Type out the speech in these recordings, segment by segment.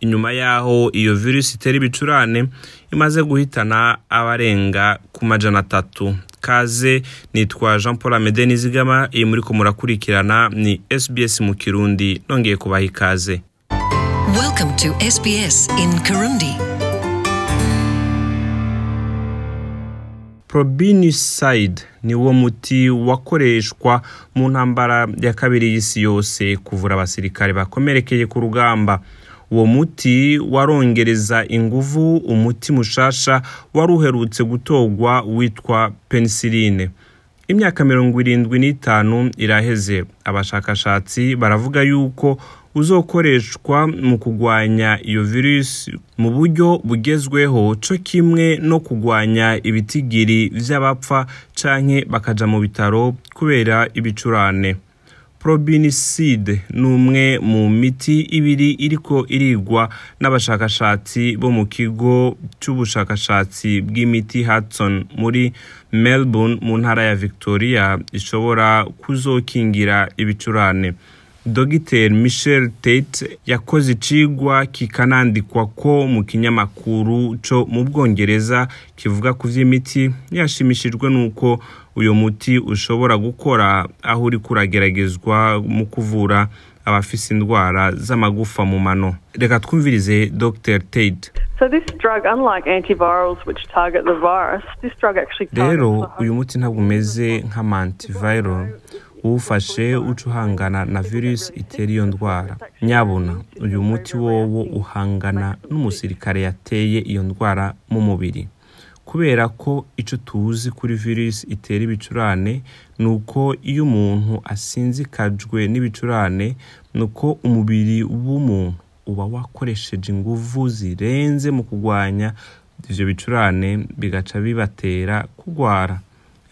inyuma y'aho iyo virusi itera ibicurane imaze guhitana abarenga ku majana atatu ikaze nitwa jean paul amede nizigama iyi muri kumurakurikirana ni sbs mu kirundi nongeye kubaha ikaze Welcome to SBS in Kirundi. probinicide ni wo muti wakoreshwa mu ntambara ya kabiri y'isi yose kuvura abasirikare bakomerekeye ku rugamba uwo muti warongereza inguvu umuti mushasha wari uherutse gutogwa witwa penisirine imyaka mirongo irindwi n'itanu iraheze abashakashatsi baravuga yuko uzokoreshwa mu kugwanya iyo virusi mu buryo bugezweho co kimwe no kugwanya ibitigiri vy'abapfa canke bakaja mu bitaro kubera ibicurane probinicide ni umwe mu miti ibiri iriko irigwa n'abashakashatsi bo mu kigo cy'ubushakashatsi bw'imiti Hudson muri Melbourne mu ntara ya Victoria ishobora kuzokingira ibicurane Dr Michel Tate yakoze icigwa kikanandikwa ko mu kinyamakuru co mu Bwongereza kivuga ku vy'imiti yashimishijwe nuko uyu muti ushobora gukora aho uri kurageragezwa mu kuvura abafise indwara z'amagufa mu mano reka twumvirize dr tate rero uyu muti ntabwo umeze nk'amantiviral uwufashe uca uhangana na virusi itera iyo ndwara nyabuna uyu muti wowo uhangana n'umusirikare yateye iyo ndwara mu mubiri kubera ko icyo tuzi kuri virusi itera ibicurane ni uko iyo umuntu asinzikajwe n'ibicurane ni uko umubiri w'umuntu uba wakoresheje ingufu zirenze mu kurwanya ibyo bicurane bigaca bibatera kurwara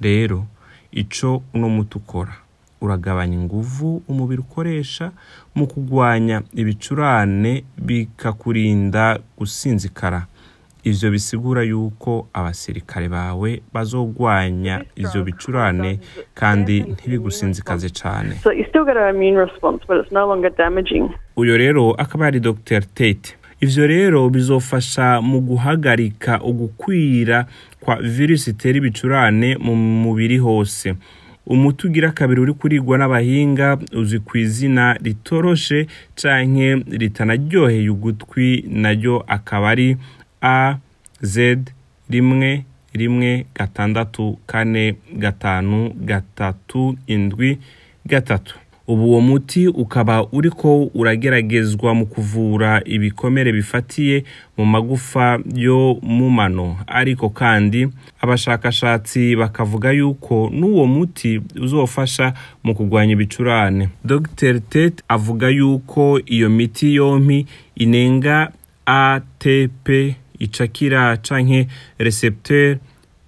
rero icyo uno muti ukora uragabanya ingufu umubiri ukoresha mu kurwanya ibicurane bikakurinda gusinzikara ivyo bisigura yuko abasirikare bawe bazogwanya ivyo bicurane kandi ntibigusinzikaze cyane uyo rero akaba ari dr tate ivyo rero bizofasha mu guhagarika ugukwira kwa virusi itera ibicurane mu mubiri hose umuti ugira kabiri uri kurigwa n'abahinga uzwi ku izina ritoroshe canke ritanaryoheye ugutwi naryo akaba ari a zedi rimwe rimwe gatandatu kane gatanu gatatu indwi gatatu ubu uwo muti ukaba uri ko urageragezwa mu kuvura ibikomere bifatiye mu magufa yo mu mano ariko kandi abashakashatsi bakavuga yuko n'uwo muti uzofasha mu kurwanya ibicurane dr tet avuga yuko iyo miti yompi inenga atp icakira canke recepteur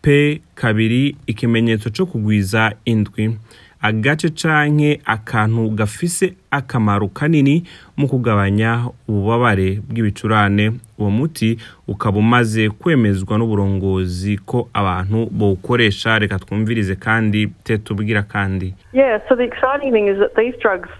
p kabiri ikimenyetso co kugwiza indwi agace canke akantu gafise akamaro kanini mu kugabanya ububabare bw'ibicurane uwo muti ukaba umaze kwemezwa n'uburongozi ko abantu bawukoresha reka twumvirize kandi tetubwira kandi yeah, so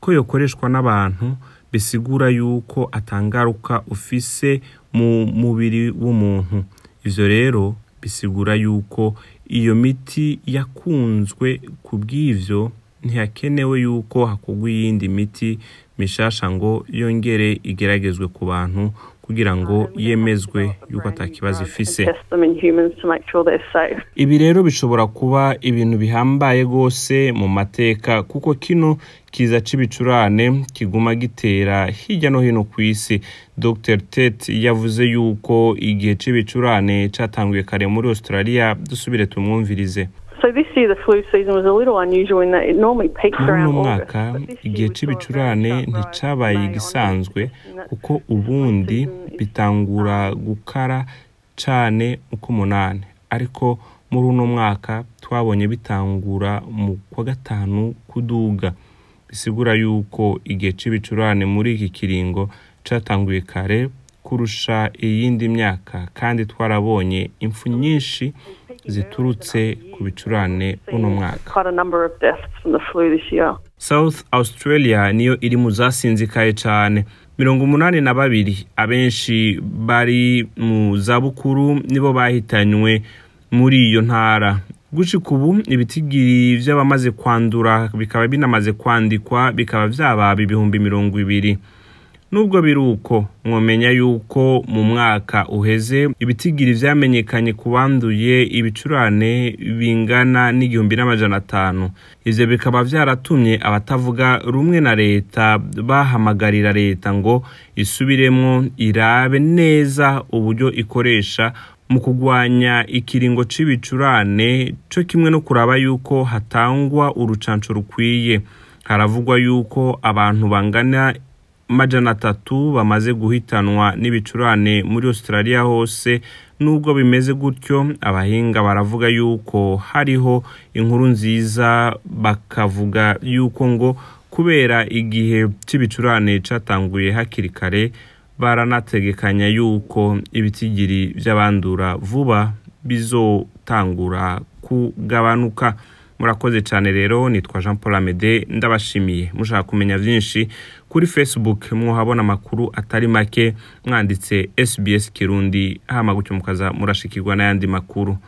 ko yokoreshwa n'abantu bisigura yuko atangaruka ufise mu mubiri w'umuntu ivyo rero bisigura yuko iyo miti yakunzwe ku bw'ibyo ntihakenewe yuko hakugwa iyindi miti mishasha ngo yongere igeragezwe ku bantu kugira ngo um, yemezwe yuko atakibazo ifise ibi rero bishobora kuba ibintu bihambaye rwose mu mateka kuko kino kiza c'ibicurane kiguma gitera hirya no hino ku isi dr tet yavuze yuko igihe c'ibicurane catanguye kare muri australia dusubire tumwumvirize this igihe cy'ibicurane nticabaye igisanzwe kuko ubundi bitangura gukara cane uko umunani ariko muri uno mwaka twabonye bitangura mu kwa gatanu kuduga bisigura yuko igihe cy'ibicurane muri iki kiringo catanguye kare kurusha iyindi myaka kandi twarabonye impfu nyinshi ziturutse ku bicurane uno mwaka south australia niyo iri mu zasinzikaye cyane mirongo umunani na babiri abenshi bari mu zabukuru nibo bahitanywe muri iyo ntara gushika ubu ibitigiri by'abamaze kwandura bikaba binamaze kwandikwa bikaba byababa ibihumbi mirongo ibiri nubwo biri uko mwamenya yuko mu mwaka uheze ibitigiri byamenyekanye ku banduye ibicurane bingana n'igihumbi n'amajana atanu ivyo bikaba byaratumye abatavuga rumwe na leta bahamagarira leta ngo isubiremo irabe neza uburyo ikoresha mu kugwanya ikiringo cyibicurane cyo kimwe no kuraba yuko hatangwa urucanco rukwiye haravugwa yuko abantu bangana majana atatu bamaze guhitanwa n'ibicurane muri Australia hose nubwo bimeze gutyo abahinga baravuga yuko hariho inkuru nziza bakavuga yuko ngo kubera igihe cy'ibicurane cyatanguye hakiri kare baranategekanya yuko ibitigiri by'abandura vuba bizotangura kugabanuka murakoze cyane rero nitwa jean paul amede ndabashimiye mushaka kumenya byinshi kuri facebook habona amakuru atari make mwanditse sbs kirundi hama gutyo mukaza murashikirwa n'ayandi makuru